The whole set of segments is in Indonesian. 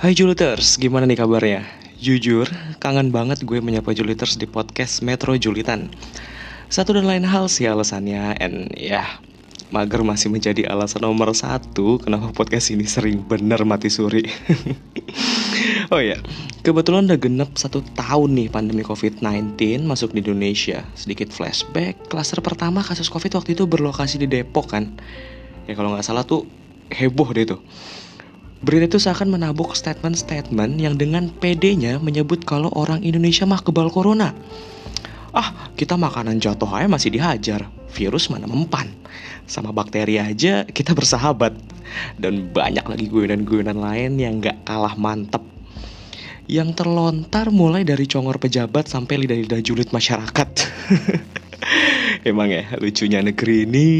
Hai Juliters, gimana nih kabarnya? Jujur, kangen banget gue menyapa Juliters di podcast Metro Julitan. Satu dan lain hal sih alasannya, and ya, mager masih menjadi alasan nomor satu kenapa podcast ini sering bener mati suri. oh ya, kebetulan udah genep satu tahun nih pandemi COVID-19 masuk di Indonesia. Sedikit flashback, klaster pertama kasus COVID waktu itu berlokasi di Depok kan. Ya kalau nggak salah tuh heboh deh tuh. Berita itu seakan menabuk statement-statement yang dengan PD-nya menyebut kalau orang Indonesia mah kebal corona. Ah, kita makanan jatuh aja masih dihajar. Virus mana mempan. Sama bakteri aja kita bersahabat. Dan banyak lagi guyonan-guyonan lain yang gak kalah mantep. Yang terlontar mulai dari congor pejabat sampai lidah-lidah julid masyarakat. Emang ya, lucunya negeri ini.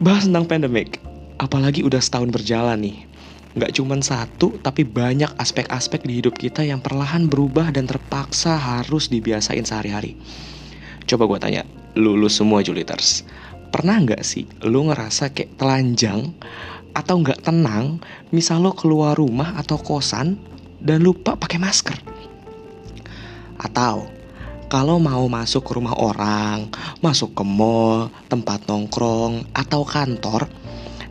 Bahas tentang pandemik apalagi udah setahun berjalan nih. Nggak cuma satu, tapi banyak aspek-aspek di hidup kita yang perlahan berubah dan terpaksa harus dibiasain sehari-hari. Coba gue tanya, lu, semua Juliters, pernah nggak sih lu ngerasa kayak telanjang atau nggak tenang misal lo keluar rumah atau kosan dan lupa pakai masker? Atau kalau mau masuk ke rumah orang, masuk ke mall, tempat nongkrong, atau kantor,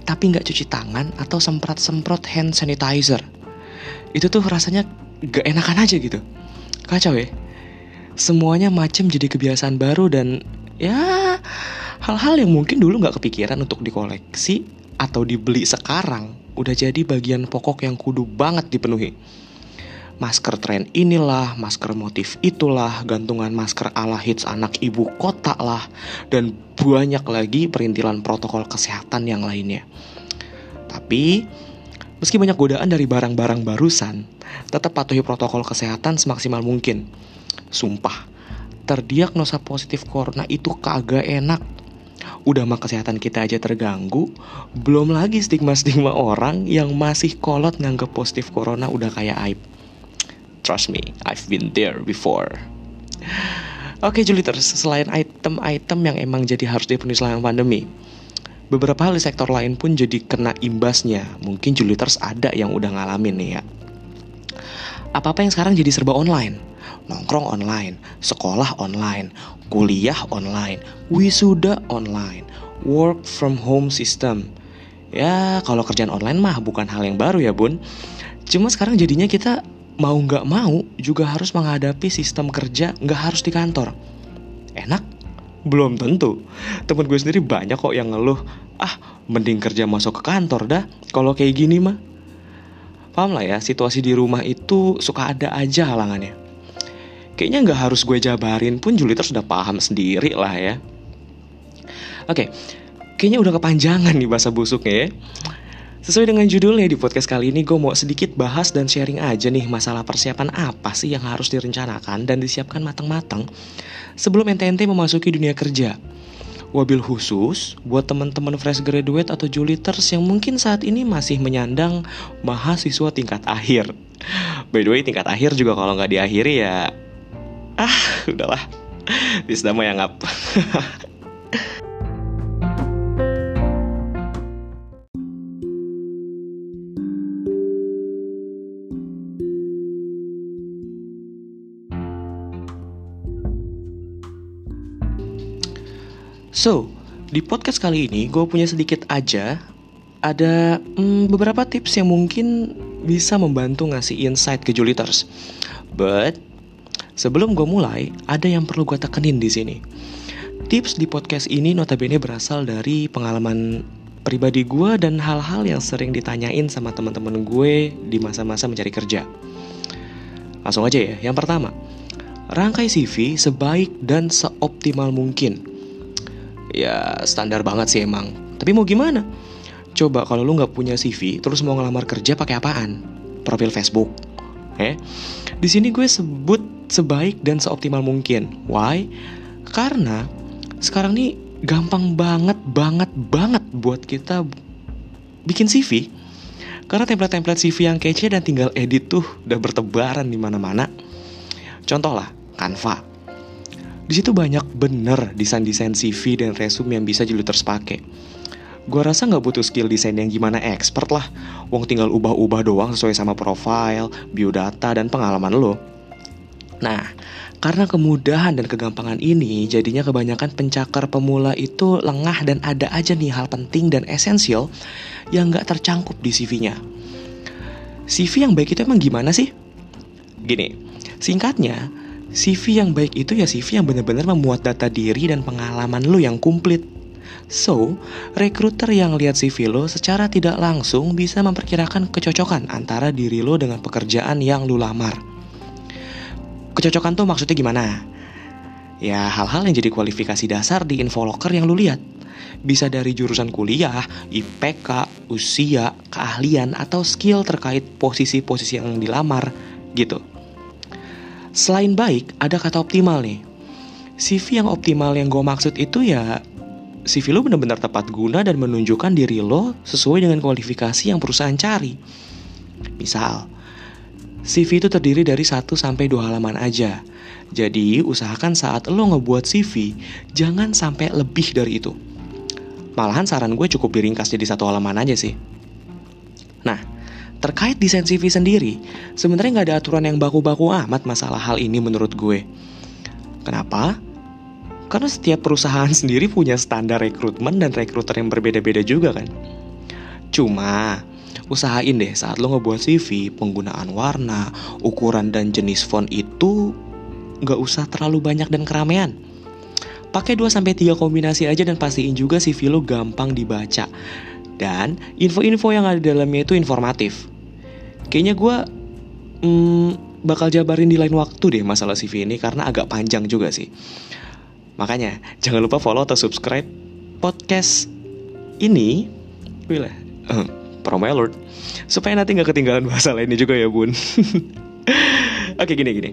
tapi nggak cuci tangan atau semprot-semprot hand sanitizer. Itu tuh rasanya gak enakan aja gitu. Kacau ya. Semuanya macem jadi kebiasaan baru dan ya hal-hal yang mungkin dulu nggak kepikiran untuk dikoleksi atau dibeli sekarang udah jadi bagian pokok yang kudu banget dipenuhi. Masker tren inilah, masker motif itulah, gantungan masker ala hits anak ibu kota lah, dan banyak lagi perintilan protokol kesehatan yang lainnya. Tapi, meski banyak godaan dari barang-barang barusan, tetap patuhi protokol kesehatan semaksimal mungkin. Sumpah, terdiagnosa positif corona itu kagak enak. Udah mah kesehatan kita aja terganggu, belum lagi stigma-stigma orang yang masih kolot nganggep positif corona udah kayak aib. Trust me, I've been there before. Oke okay, Juliters, selain item-item yang emang jadi harus dipenuhi selama pandemi, beberapa hal di sektor lain pun jadi kena imbasnya. Mungkin Juliters ada yang udah ngalamin nih ya. Apa-apa yang sekarang jadi serba online. Nongkrong online, sekolah online, kuliah online, wisuda online, work from home system. Ya, kalau kerjaan online mah bukan hal yang baru ya, Bun. Cuma sekarang jadinya kita mau nggak mau juga harus menghadapi sistem kerja nggak harus di kantor. Enak? Belum tentu. Temen gue sendiri banyak kok yang ngeluh, ah mending kerja masuk ke kantor dah kalau kayak gini mah. Paham lah ya, situasi di rumah itu suka ada aja halangannya. Kayaknya nggak harus gue jabarin pun Juliter sudah paham sendiri lah ya. Oke, kayaknya udah kepanjangan nih bahasa busuknya ya. Sesuai dengan judulnya di podcast kali ini gue mau sedikit bahas dan sharing aja nih masalah persiapan apa sih yang harus direncanakan dan disiapkan matang-matang sebelum ente-ente memasuki dunia kerja. Wabil khusus buat teman-teman fresh graduate atau juliters yang mungkin saat ini masih menyandang mahasiswa tingkat akhir. By the way, tingkat akhir juga kalau nggak diakhiri ya... Ah, udahlah. Wisdama yang ngap. So, di podcast kali ini gue punya sedikit aja ada hmm, beberapa tips yang mungkin bisa membantu ngasih insight ke Juliters. But sebelum gue mulai, ada yang perlu gue tekenin di sini. Tips di podcast ini notabene berasal dari pengalaman pribadi gue dan hal-hal yang sering ditanyain sama teman-teman gue di masa-masa mencari kerja. Langsung aja ya, yang pertama, rangkai CV sebaik dan seoptimal mungkin ya standar banget sih emang. Tapi mau gimana? Coba kalau lu nggak punya CV, terus mau ngelamar kerja pakai apaan? Profil Facebook. Eh, di sini gue sebut sebaik dan seoptimal mungkin. Why? Karena sekarang nih gampang banget, banget, banget buat kita bikin CV. Karena template-template CV yang kece dan tinggal edit tuh udah bertebaran di mana-mana. Contoh lah, Canva. Di situ banyak bener desain-desain CV dan resume yang bisa Juliters pakai. Gue rasa nggak butuh skill desain yang gimana expert lah. Wong tinggal ubah-ubah doang sesuai sama profile, biodata, dan pengalaman lo. Nah, karena kemudahan dan kegampangan ini, jadinya kebanyakan pencakar pemula itu lengah dan ada aja nih hal penting dan esensial yang nggak tercangkup di CV-nya. CV yang baik itu emang gimana sih? Gini, singkatnya, CV yang baik itu ya CV yang benar-benar memuat data diri dan pengalaman lo yang komplit. So, recruiter yang lihat CV lo secara tidak langsung bisa memperkirakan kecocokan antara diri lo dengan pekerjaan yang lo lamar. Kecocokan tuh maksudnya gimana? Ya, hal-hal yang jadi kualifikasi dasar di infoloker yang lo lihat. Bisa dari jurusan kuliah, IPK, usia, keahlian, atau skill terkait posisi-posisi yang dilamar, gitu. Selain baik, ada kata optimal nih. CV yang optimal yang gue maksud itu ya CV lo benar-benar tepat guna dan menunjukkan diri lo sesuai dengan kualifikasi yang perusahaan cari. Misal, CV itu terdiri dari 1 sampai 2 halaman aja. Jadi, usahakan saat lo ngebuat CV, jangan sampai lebih dari itu. Malahan saran gue cukup diringkas jadi satu halaman aja sih. Terkait desain CV sendiri, sebenarnya nggak ada aturan yang baku-baku amat masalah hal ini menurut gue. Kenapa? Karena setiap perusahaan sendiri punya standar rekrutmen dan rekruter yang berbeda-beda juga kan. Cuma, usahain deh saat lo ngebuat CV, penggunaan warna, ukuran dan jenis font itu nggak usah terlalu banyak dan keramaian. Pakai 2-3 kombinasi aja dan pastiin juga CV lo gampang dibaca. Dan info-info yang ada di dalamnya itu informatif. Kayaknya gue hmm, bakal jabarin di lain waktu deh masalah CV ini karena agak panjang juga sih. Makanya jangan lupa follow atau subscribe podcast ini. Wih lah, uh, promo alert. Supaya nanti nggak ketinggalan bahasa lainnya juga ya bun. Oke gini gini.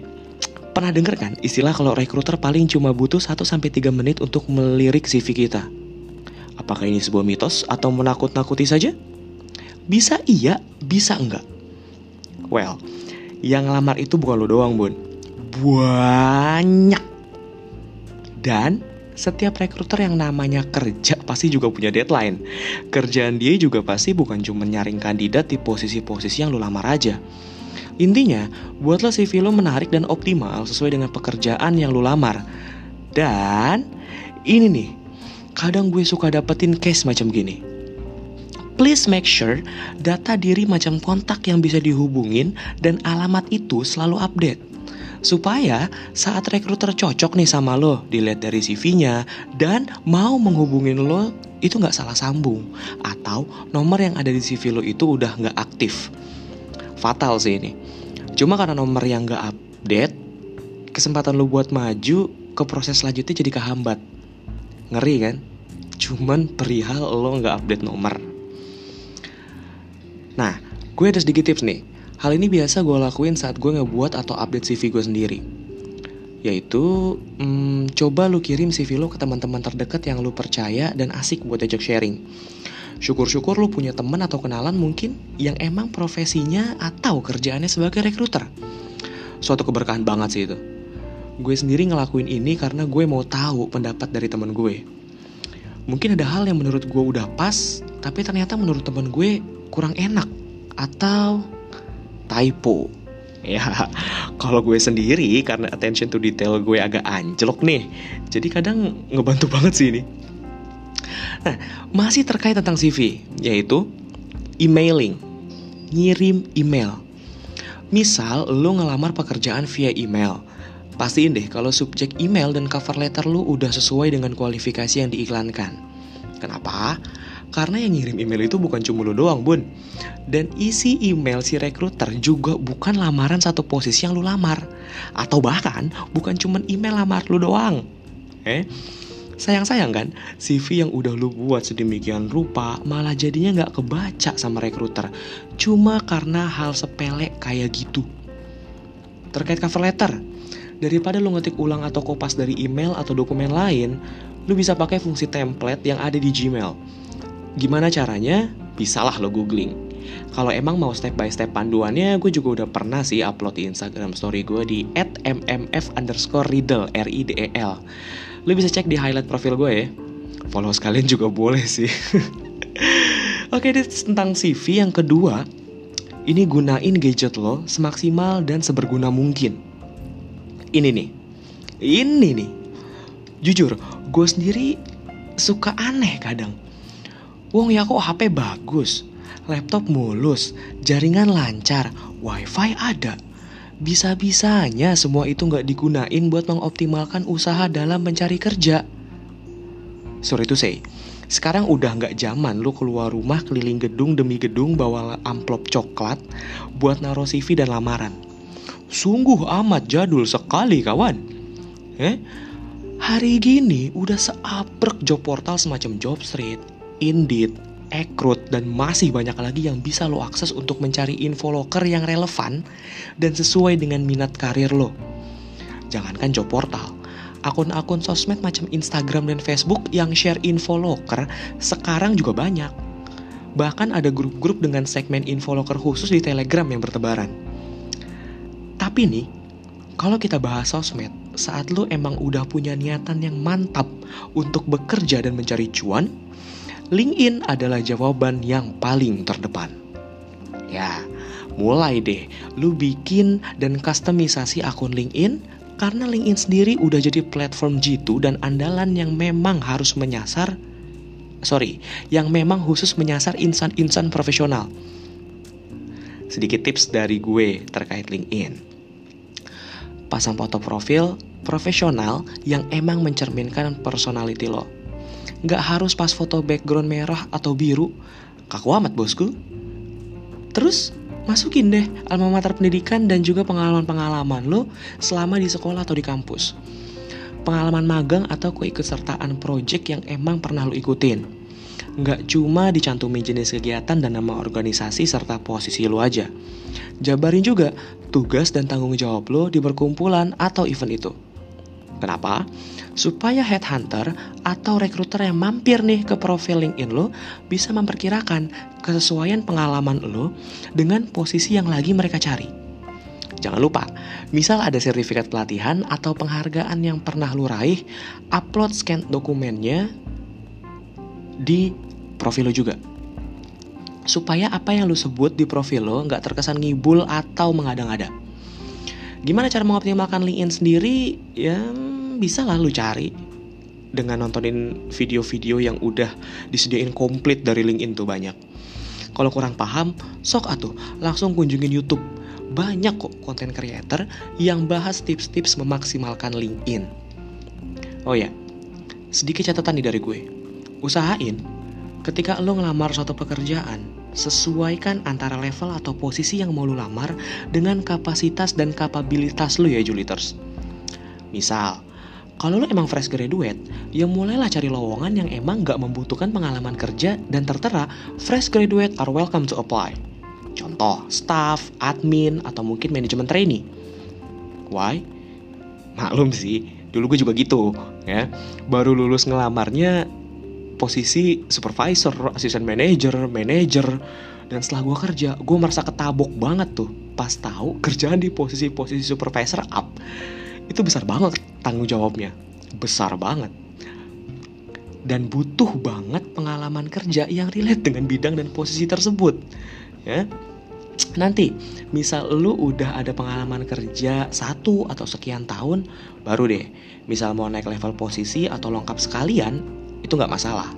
Pernah denger kan istilah kalau rekruter paling cuma butuh 1-3 menit untuk melirik CV kita? Apakah ini sebuah mitos atau menakut-nakuti saja? Bisa iya, bisa enggak. Well, yang ngelamar itu bukan lo doang bun. Banyak dan setiap rekruter yang namanya kerja pasti juga punya deadline. Kerjaan dia juga pasti bukan cuma nyaring kandidat di posisi-posisi yang lu lamar aja. Intinya, buatlah CV lo menarik dan optimal sesuai dengan pekerjaan yang lu lamar. Dan ini nih, kadang gue suka dapetin case macam gini. Please make sure data diri macam kontak yang bisa dihubungin dan alamat itu selalu update. Supaya saat rekruter cocok nih sama lo dilihat dari CV-nya dan mau menghubungin lo itu nggak salah sambung. Atau nomor yang ada di CV lo itu udah nggak aktif. Fatal sih ini. Cuma karena nomor yang nggak update kesempatan lo buat maju ke proses selanjutnya jadi kehambat. Ngeri kan? Cuman perihal lo nggak update nomor nah gue ada sedikit tips nih Hal ini biasa gue lakuin saat gue ngebuat atau update CV gue sendiri. Yaitu, hmm, coba lu kirim CV lo ke teman-teman terdekat yang lu percaya dan asik buat ajak sharing. Syukur-syukur lu punya teman atau kenalan mungkin yang emang profesinya atau kerjaannya sebagai rekruter. Suatu keberkahan banget sih itu. Gue sendiri ngelakuin ini karena gue mau tahu pendapat dari temen gue. Mungkin ada hal yang menurut gue udah pas, tapi ternyata menurut temen gue kurang enak. Atau typo. Ya, kalau gue sendiri karena attention to detail gue agak anjlok nih. Jadi kadang ngebantu banget sih ini. Nah, masih terkait tentang CV, yaitu emailing. Ngirim email. Misal lo ngelamar pekerjaan via email. Pastiin deh kalau subjek email dan cover letter lo udah sesuai dengan kualifikasi yang diiklankan. Kenapa? Karena yang ngirim email itu bukan cuma lo doang, Bun. Dan isi email si rekruter juga bukan lamaran satu posisi yang lu lamar. Atau bahkan bukan cuma email lamar lu doang. Eh, sayang-sayang kan, CV yang udah lu buat sedemikian rupa malah jadinya nggak kebaca sama rekruter. Cuma karena hal sepele kayak gitu. Terkait cover letter, daripada lu ngetik ulang atau kopas dari email atau dokumen lain, lu bisa pakai fungsi template yang ada di Gmail Gimana caranya? Bisalah lo googling. Kalau emang mau step by step panduannya, gue juga udah pernah sih upload di Instagram story gue di @mmf underscore riddle r i d e l. Lo bisa cek di highlight profil gue ya. Follow sekalian juga boleh sih. Oke, okay, tentang CV yang kedua, ini gunain gadget lo semaksimal dan seberguna mungkin. Ini nih, ini nih. Jujur, gue sendiri suka aneh kadang. Wong ya kok HP bagus, laptop mulus, jaringan lancar, wifi ada. Bisa-bisanya semua itu nggak digunain buat mengoptimalkan usaha dalam mencari kerja. Sorry to say, sekarang udah nggak zaman lu keluar rumah keliling gedung demi gedung bawa amplop coklat buat naruh CV dan lamaran. Sungguh amat jadul sekali kawan. Eh? Hari gini udah seaprek job portal semacam Jobstreet, Indeed, Ekrut, dan masih banyak lagi yang bisa lo akses untuk mencari info loker yang relevan dan sesuai dengan minat karir lo. Jangankan job portal, akun-akun sosmed macam Instagram dan Facebook yang share info loker sekarang juga banyak. Bahkan ada grup-grup dengan segmen info loker khusus di Telegram yang bertebaran. Tapi nih, kalau kita bahas sosmed, saat lo emang udah punya niatan yang mantap untuk bekerja dan mencari cuan, LinkedIn adalah jawaban yang paling terdepan. Ya, mulai deh, lu bikin dan kustomisasi akun LinkedIn karena LinkedIn sendiri udah jadi platform G2 dan andalan yang memang harus menyasar sorry, yang memang khusus menyasar insan-insan profesional. Sedikit tips dari gue terkait LinkedIn. Pasang foto profil profesional yang emang mencerminkan personality lo. Gak harus pas foto background merah atau biru, kaku amat bosku. Terus masukin deh alma mater pendidikan dan juga pengalaman-pengalaman lo selama di sekolah atau di kampus. Pengalaman magang atau keikutsertaan project yang emang pernah lo ikutin. Nggak cuma dicantumin jenis kegiatan dan nama organisasi serta posisi lo aja. Jabarin juga tugas dan tanggung jawab lo di perkumpulan atau event itu. Kenapa? supaya headhunter atau rekruter yang mampir nih ke profil LinkedIn lo bisa memperkirakan kesesuaian pengalaman lo dengan posisi yang lagi mereka cari. Jangan lupa, misal ada sertifikat pelatihan atau penghargaan yang pernah lo raih, upload scan dokumennya di profil lo juga. Supaya apa yang lo sebut di profil lo nggak terkesan ngibul atau mengada-ngada. Gimana cara mengoptimalkan LinkedIn sendiri? Ya, bisa lah lu cari dengan nontonin video-video yang udah disediain komplit dari LinkedIn tuh banyak. Kalau kurang paham, sok atuh langsung kunjungin YouTube. Banyak kok konten creator yang bahas tips-tips memaksimalkan LinkedIn. Oh ya, sedikit catatan nih dari gue. Usahain ketika lo ngelamar suatu pekerjaan, sesuaikan antara level atau posisi yang mau lo lamar dengan kapasitas dan kapabilitas lo ya Juliters. Misal, kalau lo emang fresh graduate, ya mulailah cari lowongan yang emang gak membutuhkan pengalaman kerja dan tertera fresh graduate are welcome to apply. Contoh, staff, admin, atau mungkin manajemen trainee. Why? Maklum sih, dulu gue juga gitu, ya. Baru lulus ngelamarnya posisi supervisor, assistant manager, manager, dan setelah gue kerja, gue merasa ketabok banget tuh. Pas tahu kerjaan di posisi-posisi supervisor up itu besar banget tanggung jawabnya. Besar banget. Dan butuh banget pengalaman kerja yang relate dengan bidang dan posisi tersebut ya. Nanti misal lu udah ada pengalaman kerja satu atau sekian tahun baru deh misal mau naik level posisi atau lengkap sekalian itu nggak masalah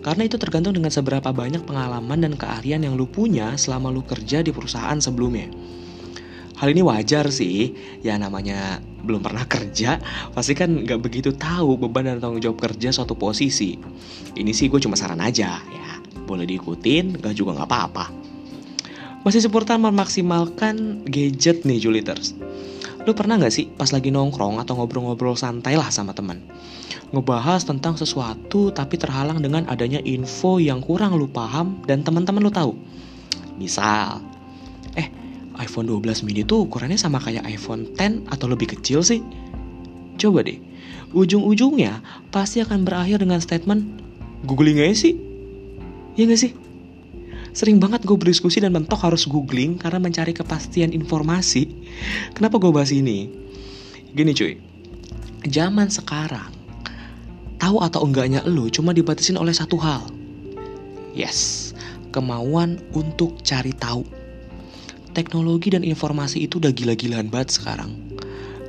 karena itu tergantung dengan seberapa banyak pengalaman dan keahlian yang lu punya selama lu kerja di perusahaan sebelumnya Hal ini wajar sih, ya namanya belum pernah kerja, pasti kan nggak begitu tahu beban dan tanggung jawab kerja suatu posisi. Ini sih gue cuma saran aja, ya boleh diikutin, gak juga nggak apa-apa. Masih seputar memaksimalkan gadget nih Juliters. Lu pernah gak sih pas lagi nongkrong atau ngobrol-ngobrol santai lah sama temen Ngebahas tentang sesuatu tapi terhalang dengan adanya info yang kurang lu paham dan teman-teman lu tahu Misal, eh iPhone 12 mini tuh ukurannya sama kayak iPhone 10 atau lebih kecil sih? Coba deh, ujung-ujungnya pasti akan berakhir dengan statement Googling aja sih? Ya gak sih? Sering banget gue berdiskusi dan mentok harus googling karena mencari kepastian informasi. Kenapa gue bahas ini? Gini cuy, zaman sekarang tahu atau enggaknya lo cuma dibatasin oleh satu hal, Yes, kemauan untuk cari tahu. Teknologi dan informasi itu udah gila-gilaan banget sekarang.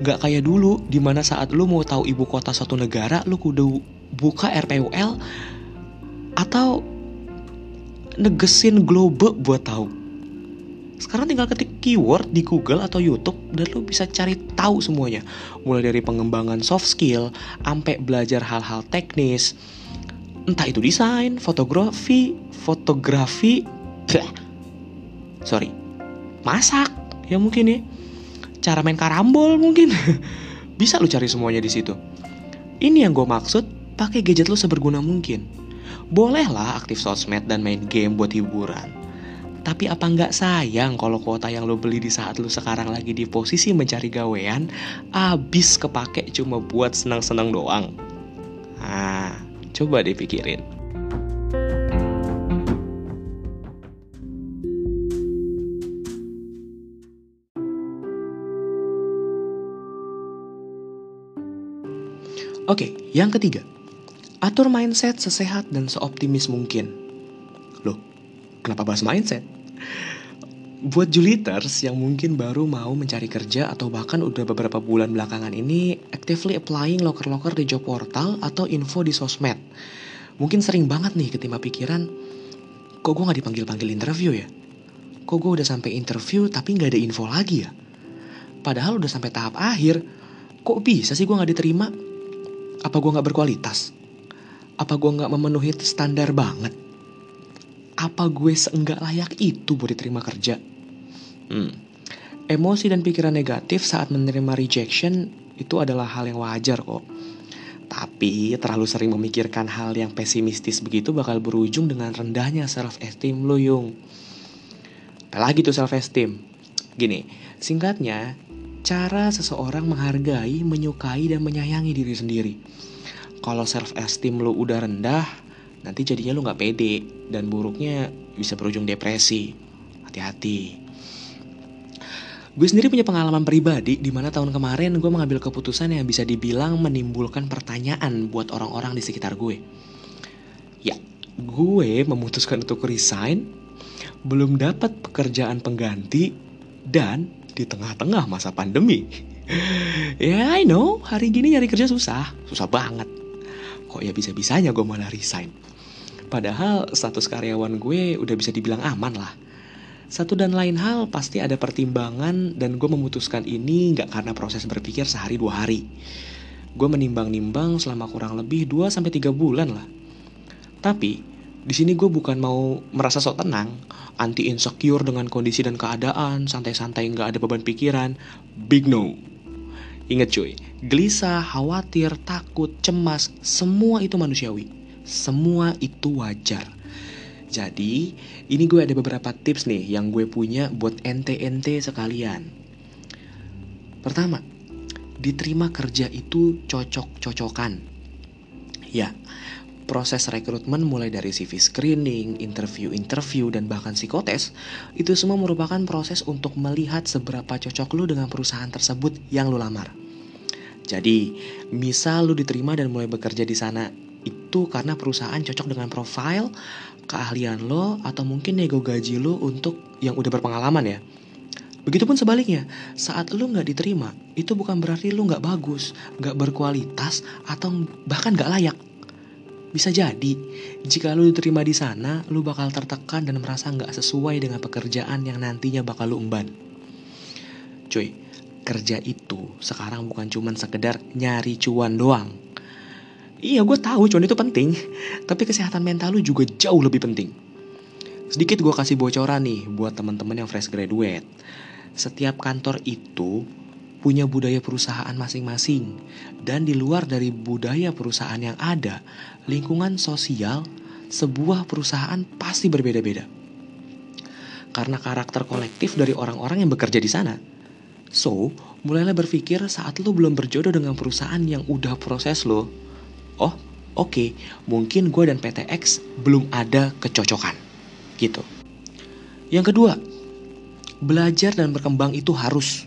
Gak kayak dulu, di mana saat lu mau tahu ibu kota suatu negara, lu kudu buka RPUL atau negesin globe buat tahu. Sekarang tinggal ketik keyword di Google atau YouTube dan lo bisa cari tahu semuanya. Mulai dari pengembangan soft skill, sampai belajar hal-hal teknis. Entah itu desain, fotografi, fotografi, sorry, masak ya mungkin ya. Cara main karambol mungkin. bisa lo cari semuanya di situ. Ini yang gue maksud, pakai gadget lo seberguna mungkin. Bolehlah aktif sosmed dan main game buat hiburan tapi apa nggak sayang kalau kuota yang lo beli di saat lo sekarang lagi di posisi mencari gawean abis kepake cuma buat senang-senang doang? Ah, coba dipikirin. Oke, yang ketiga. Atur mindset sesehat dan seoptimis mungkin. Loh, Kenapa bahas mindset? Buat Juliters yang mungkin baru mau mencari kerja atau bahkan udah beberapa bulan belakangan ini actively applying loker-loker di job portal atau info di sosmed. Mungkin sering banget nih ketimpa pikiran, kok gue gak dipanggil-panggil interview ya? Kok gue udah sampai interview tapi gak ada info lagi ya? Padahal udah sampai tahap akhir, kok bisa sih gue gak diterima? Apa gue gak berkualitas? Apa gue gak memenuhi standar banget? apa gue seenggak layak itu buat diterima kerja? Hmm. Emosi dan pikiran negatif saat menerima rejection itu adalah hal yang wajar kok. Tapi terlalu sering memikirkan hal yang pesimistis begitu bakal berujung dengan rendahnya self esteem lo yung. Apalagi tuh self esteem. Gini, singkatnya, cara seseorang menghargai, menyukai, dan menyayangi diri sendiri. Kalau self esteem lo udah rendah, nanti jadinya lu nggak pede dan buruknya bisa berujung depresi. Hati-hati. Gue sendiri punya pengalaman pribadi di mana tahun kemarin gue mengambil keputusan yang bisa dibilang menimbulkan pertanyaan buat orang-orang di sekitar gue. Ya, gue memutuskan untuk resign, belum dapat pekerjaan pengganti, dan di tengah-tengah masa pandemi. ya, yeah, I know, hari gini nyari kerja susah, susah banget. Kok ya bisa-bisanya gue malah resign. Padahal status karyawan gue udah bisa dibilang aman lah. Satu dan lain hal pasti ada pertimbangan dan gue memutuskan ini nggak karena proses berpikir sehari dua hari. Gue menimbang-nimbang selama kurang lebih 2-3 bulan lah. Tapi di sini gue bukan mau merasa sok tenang, anti insecure dengan kondisi dan keadaan, santai-santai nggak ada beban pikiran. Big no. Ingat cuy, gelisah, khawatir, takut, cemas, semua itu manusiawi semua itu wajar. Jadi, ini gue ada beberapa tips nih yang gue punya buat ente-ente sekalian. Pertama, diterima kerja itu cocok-cocokan. Ya, proses rekrutmen mulai dari CV screening, interview-interview, dan bahkan psikotes, itu semua merupakan proses untuk melihat seberapa cocok lu dengan perusahaan tersebut yang lu lamar. Jadi, misal lu diterima dan mulai bekerja di sana itu karena perusahaan cocok dengan profil, keahlian lo, atau mungkin nego gaji lo untuk yang udah berpengalaman ya. Begitupun sebaliknya, saat lo nggak diterima, itu bukan berarti lo nggak bagus, nggak berkualitas, atau bahkan nggak layak. Bisa jadi, jika lo diterima di sana, lo bakal tertekan dan merasa nggak sesuai dengan pekerjaan yang nantinya bakal lo emban. Cuy, kerja itu sekarang bukan cuma sekedar nyari cuan doang. Iya gue tahu cuan itu penting Tapi kesehatan mental lu juga jauh lebih penting. Sedikit gue kasih bocoran nih buat teman-teman yang fresh graduate. Setiap kantor itu punya budaya perusahaan masing-masing Dan di luar dari budaya perusahaan yang ada Lingkungan sosial sebuah perusahaan pasti berbeda-beda. Karena karakter kolektif dari orang-orang yang bekerja di sana. So, mulailah berpikir saat lo belum berjodoh dengan perusahaan yang udah proses lo oh oke okay, mungkin gue dan PTX belum ada kecocokan. Gitu. Yang kedua belajar dan berkembang itu harus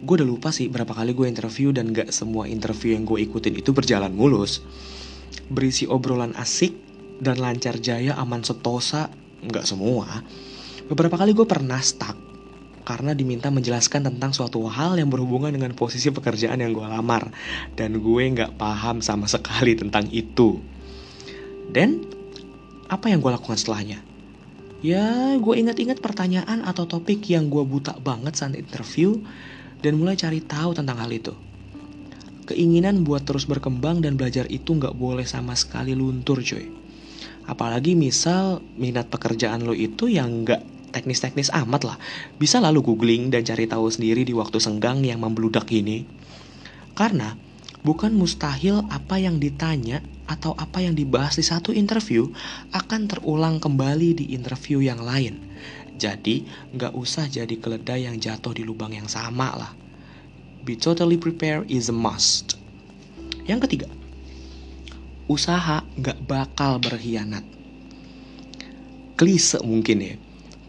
gue udah lupa sih berapa kali gue interview dan gak semua interview yang gue ikutin itu berjalan mulus berisi obrolan asik dan lancar jaya aman setosa, nggak semua. Beberapa kali gue pernah stuck karena diminta menjelaskan tentang suatu hal yang berhubungan dengan posisi pekerjaan yang gue lamar dan gue nggak paham sama sekali tentang itu. Dan apa yang gue lakukan setelahnya? Ya, gue ingat-ingat pertanyaan atau topik yang gue buta banget saat interview dan mulai cari tahu tentang hal itu. Keinginan buat terus berkembang dan belajar itu nggak boleh sama sekali luntur, cuy. Apalagi misal minat pekerjaan lo itu yang nggak teknis-teknis amat lah. Bisa lalu googling dan cari tahu sendiri di waktu senggang yang membludak ini. Karena bukan mustahil apa yang ditanya atau apa yang dibahas di satu interview akan terulang kembali di interview yang lain. Jadi, nggak usah jadi keledai yang jatuh di lubang yang sama lah. Be totally prepared is a must. Yang ketiga, usaha nggak bakal berkhianat. Klise mungkin ya,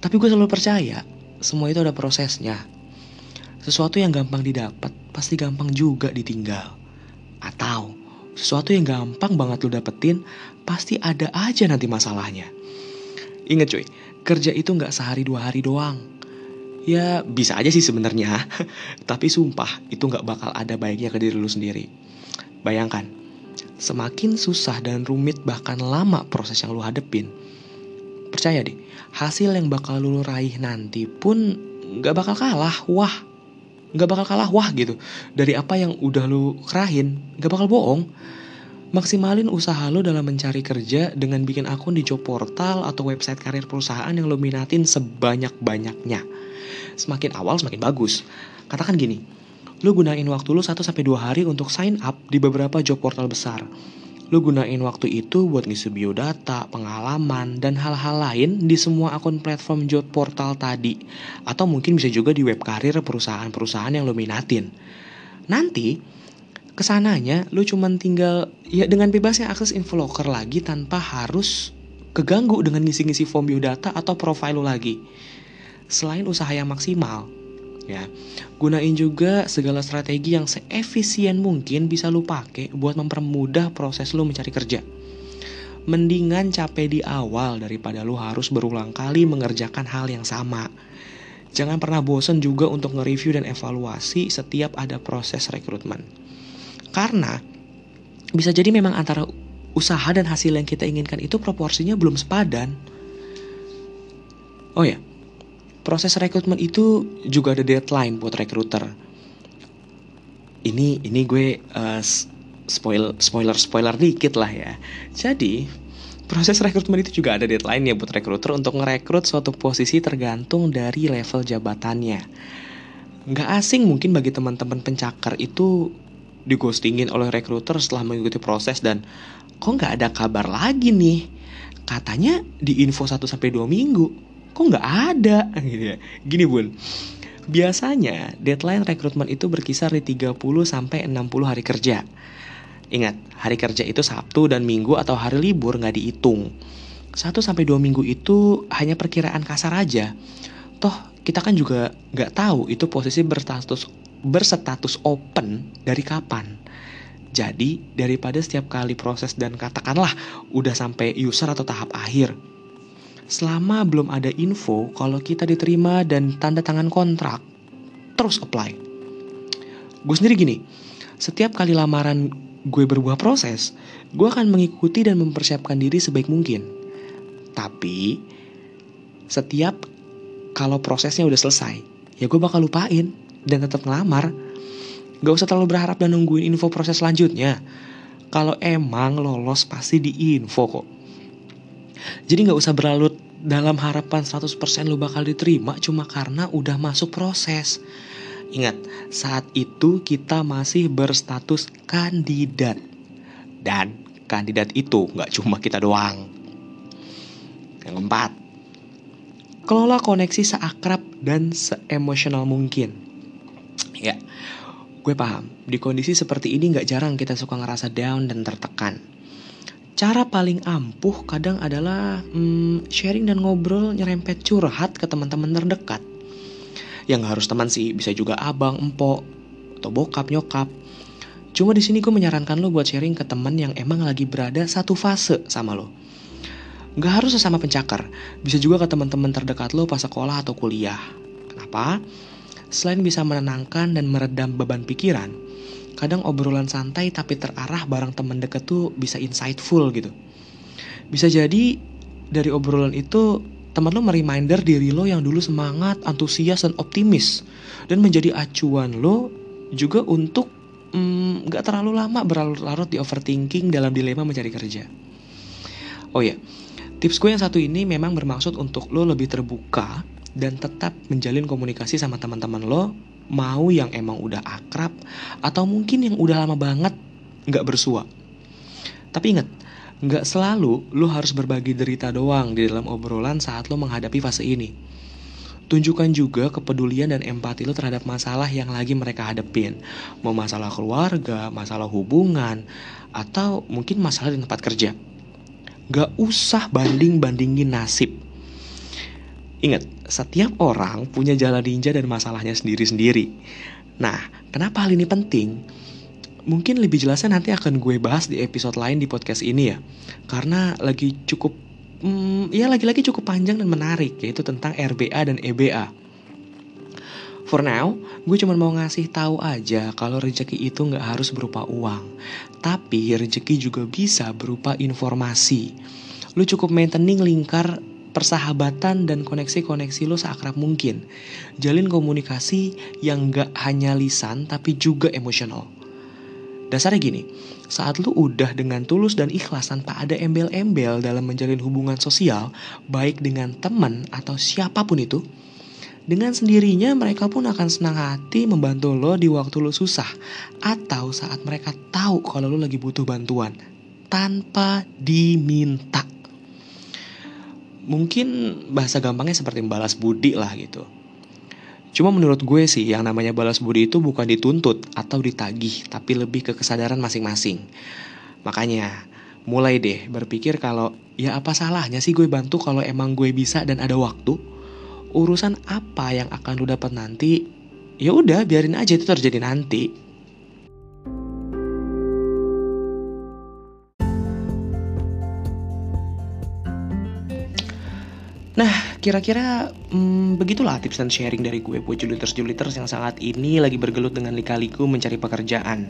tapi gue selalu percaya semua itu ada prosesnya. Sesuatu yang gampang didapat pasti gampang juga ditinggal. Atau sesuatu yang gampang banget lo dapetin, pasti ada aja nanti masalahnya. Ingat cuy, kerja itu nggak sehari dua hari doang. Ya bisa aja sih sebenarnya, tapi sumpah itu nggak bakal ada baiknya ke diri lu sendiri. Bayangkan, semakin susah dan rumit bahkan lama proses yang lu hadepin, percaya deh, hasil yang bakal lu raih nanti pun nggak bakal kalah. Wah, nggak bakal kalah wah gitu dari apa yang udah lu kerahin nggak bakal bohong Maksimalin usaha lo dalam mencari kerja dengan bikin akun di job portal atau website karir perusahaan yang lo minatin sebanyak-banyaknya. Semakin awal semakin bagus. Katakan gini, lo gunain waktu lo 1-2 hari untuk sign up di beberapa job portal besar. Lu gunain waktu itu buat ngisi biodata, pengalaman, dan hal-hal lain di semua akun platform job portal tadi. Atau mungkin bisa juga di web karir perusahaan-perusahaan yang lu minatin. Nanti, ke sananya lu cuman tinggal ya dengan bebasnya akses info locker lagi tanpa harus keganggu dengan ngisi-ngisi form biodata atau profil lu lagi. Selain usaha yang maksimal, ya. Gunain juga segala strategi yang seefisien mungkin bisa lu pakai buat mempermudah proses lu mencari kerja. Mendingan capek di awal daripada lu harus berulang kali mengerjakan hal yang sama. Jangan pernah bosen juga untuk nge-review dan evaluasi setiap ada proses rekrutmen. Karena bisa jadi memang antara usaha dan hasil yang kita inginkan itu proporsinya belum sepadan. Oh ya, proses rekrutmen itu juga ada deadline buat rekruter. Ini ini gue uh, spoil spoiler spoiler dikit lah ya. Jadi proses rekrutmen itu juga ada deadline ya buat rekruter untuk ngerekrut suatu posisi tergantung dari level jabatannya. Nggak asing mungkin bagi teman-teman pencakar itu digostingin oleh rekruter setelah mengikuti proses dan kok nggak ada kabar lagi nih katanya di info 1 sampai 2 minggu kok nggak ada gitu ya. Gini bun, biasanya deadline rekrutmen itu berkisar di 30 sampai 60 hari kerja. Ingat, hari kerja itu Sabtu dan Minggu atau hari libur nggak dihitung. 1 sampai 2 minggu itu hanya perkiraan kasar aja. Toh kita kan juga nggak tahu itu posisi berstatus berstatus open dari kapan. Jadi daripada setiap kali proses dan katakanlah udah sampai user atau tahap akhir, selama belum ada info kalau kita diterima dan tanda tangan kontrak, terus apply. Gue sendiri gini, setiap kali lamaran gue berbuah proses, gue akan mengikuti dan mempersiapkan diri sebaik mungkin. Tapi, setiap kalau prosesnya udah selesai, ya gue bakal lupain dan tetap ngelamar. Gak usah terlalu berharap dan nungguin info proses selanjutnya. Kalau emang lolos pasti di info kok. Jadi nggak usah berlarut dalam harapan 100% lu bakal diterima cuma karena udah masuk proses. Ingat, saat itu kita masih berstatus kandidat. Dan kandidat itu nggak cuma kita doang. Yang keempat, kelola koneksi seakrab dan seemosional mungkin. Ya, gue paham, di kondisi seperti ini nggak jarang kita suka ngerasa down dan tertekan cara paling ampuh kadang adalah hmm, sharing dan ngobrol nyerempet curhat ke teman-teman terdekat. Yang harus teman sih, bisa juga abang, empok, atau bokap, nyokap. Cuma di sini gue menyarankan lo buat sharing ke teman yang emang lagi berada satu fase sama lo. Gak harus sesama pencakar, bisa juga ke teman-teman terdekat lo pas sekolah atau kuliah. Kenapa? Selain bisa menenangkan dan meredam beban pikiran, kadang obrolan santai tapi terarah bareng teman deket tuh bisa insightful gitu. Bisa jadi dari obrolan itu teman lo mereminder diri lo yang dulu semangat, antusias dan optimis dan menjadi acuan lo juga untuk mm, mm, terlalu lama berlarut-larut di overthinking dalam dilema mencari kerja. Oh ya, Tips gue yang satu ini memang bermaksud untuk lo lebih terbuka dan tetap menjalin komunikasi sama teman-teman lo, mau yang emang udah akrab atau mungkin yang udah lama banget nggak bersua. Tapi inget, nggak selalu lo harus berbagi derita doang di dalam obrolan saat lo menghadapi fase ini. Tunjukkan juga kepedulian dan empati lo terhadap masalah yang lagi mereka hadepin. Mau masalah keluarga, masalah hubungan, atau mungkin masalah di tempat kerja. Gak usah banding-bandingin nasib. Ingat, setiap orang punya jalan ninja dan masalahnya sendiri-sendiri. Nah, kenapa hal ini penting? Mungkin lebih jelasnya nanti akan gue bahas di episode lain di podcast ini ya. Karena lagi cukup, hmm, ya lagi-lagi cukup panjang dan menarik, yaitu tentang RBA dan EBA. For now, gue cuma mau ngasih tahu aja kalau rezeki itu nggak harus berupa uang, tapi rezeki juga bisa berupa informasi. Lu cukup maintaining lingkar persahabatan dan koneksi-koneksi lo seakrab mungkin. Jalin komunikasi yang gak hanya lisan tapi juga emosional. Dasarnya gini, saat lu udah dengan tulus dan ikhlas tanpa ada embel-embel dalam menjalin hubungan sosial, baik dengan teman atau siapa pun itu, dengan sendirinya mereka pun akan senang hati membantu lo di waktu lo susah atau saat mereka tahu kalau lo lagi butuh bantuan tanpa diminta. Mungkin bahasa gampangnya seperti membalas budi lah gitu. Cuma menurut gue sih yang namanya balas budi itu bukan dituntut atau ditagih, tapi lebih ke kesadaran masing-masing. Makanya mulai deh berpikir kalau ya apa salahnya sih gue bantu kalau emang gue bisa dan ada waktu urusan apa yang akan lu dapat nanti ya udah biarin aja itu terjadi nanti Nah, kira-kira hmm, begitulah tips dan sharing dari gue buat juliters-juliters yang saat ini lagi bergelut dengan lika-liku mencari pekerjaan.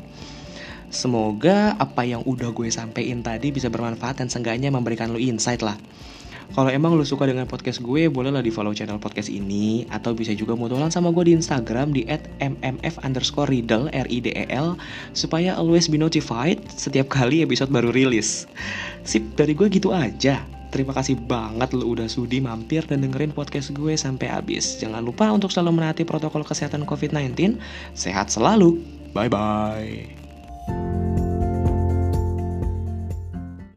Semoga apa yang udah gue sampein tadi bisa bermanfaat dan seenggaknya memberikan lo insight lah. Kalau emang lu suka dengan podcast gue, bolehlah di follow channel podcast ini atau bisa juga mutualan sama gue di Instagram di @mmf underscore riddle r i d e l supaya always be notified setiap kali episode baru rilis. Sip, dari gue gitu aja. Terima kasih banget lu udah sudi mampir dan dengerin podcast gue sampai habis. Jangan lupa untuk selalu menaati protokol kesehatan COVID-19. Sehat selalu. Bye bye.